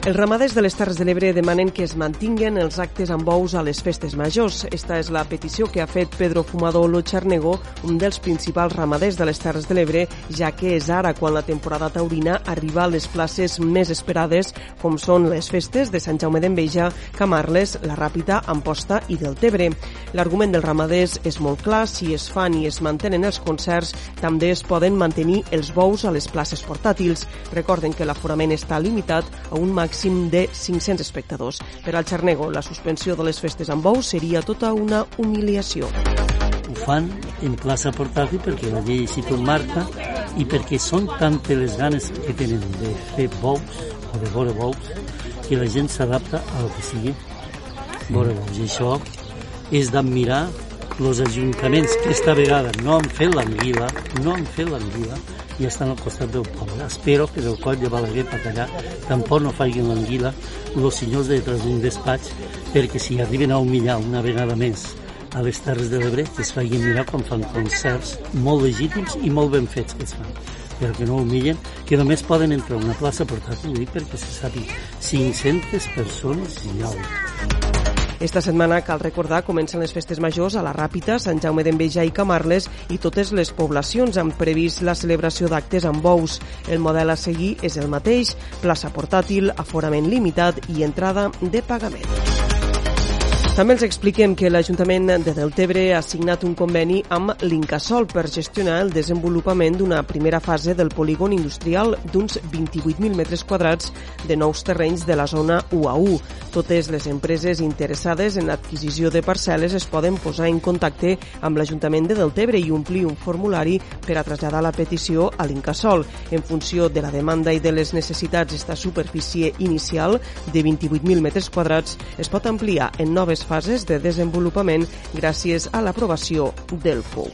Els ramaders de les Terres de l'Ebre demanen que es mantinguen els actes amb bous a les festes majors. Esta és la petició que ha fet Pedro Fumador Locharnego, un dels principals ramaders de les Terres de l'Ebre, ja que és ara quan la temporada taurina arriba a les places més esperades, com són les festes de Sant Jaume d'Enveja, Camarles, la Ràpita, Amposta i del Tebre. L'argument dels ramaders és molt clar, si es fan i es mantenen els concerts, també es poden mantenir els bous a les places portàtils. Recorden que l'aforament està limitat a un màxim màxim de 500 espectadors. Per al Xarnego, la suspensió de les festes amb bous seria tota una humiliació. Ho fan en plaça portàtil perquè la llei així tot marca i perquè són tantes les ganes que tenen de fer bous o de veure bous que la gent s'adapta a el que sigui veure bous. I això és d'admirar els ajuntaments que esta vegada no han fet l'anguila, no han fet l'anguila, i estan al costat del poble. Espero que del coll de Balaguer per allà tampoc no facin l'anguila els senyors de detrás d'un despatx perquè si arriben a humillar una vegada més a les Terres de l'Ebre que es facin mirar quan fan concerts molt legítims i molt ben fets que es fan però que no humillen, que només poden entrar a una plaça portàtil perquè se sàpiga 500 persones i alt. Esta setmana, cal recordar, comencen les festes majors a la Ràpita, Sant Jaume d'Enveja i Camarles i totes les poblacions han previst la celebració d'actes amb bous. El model a seguir és el mateix, plaça portàtil, aforament limitat i entrada de pagament. També els expliquem que l'Ajuntament de Deltebre ha signat un conveni amb l'Incasol per gestionar el desenvolupament d'una primera fase del polígon industrial d'uns 28.000 metres quadrats de nous terrenys de la zona UA1. Totes les empreses interessades en l'adquisició de parcel·les es poden posar en contacte amb l'Ajuntament de Deltebre i omplir un formulari per a traslladar la petició a l'Incasol. En funció de la demanda i de les necessitats, esta superfície inicial de 28.000 metres quadrats es pot ampliar en noves fases de desenvolupament gràcies a l'aprovació del FOU.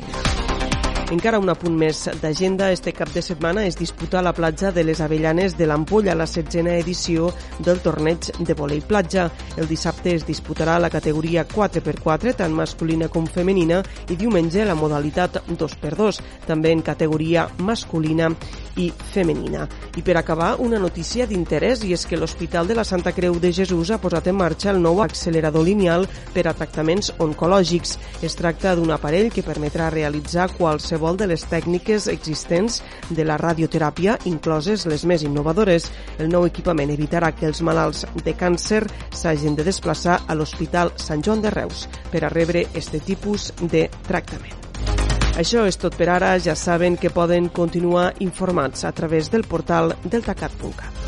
Encara un apunt més d'agenda. Este cap de setmana es disputa a la platja de les Avellanes de l'Ampolla la setzena edició del torneig de volei platja. El dissabte es disputarà la categoria 4x4, tant masculina com femenina, i diumenge la modalitat 2x2, també en categoria masculina i femenina. I per acabar, una notícia d'interès i és que l'Hospital de la Santa Creu de Jesús ha posat en marxa el nou accelerador lineal per a tractaments oncològics. Es tracta d'un aparell que permetrà realitzar qualsevol de les tècniques existents de la radioteràpia, incloses les més innovadores. El nou equipament evitarà que els malalts de càncer s'hagin de desplaçar a l'Hospital Sant Joan de Reus per a rebre este tipus de tractament. Això és tot per ara. Ja saben que poden continuar informats a través del portal deltacat.cat.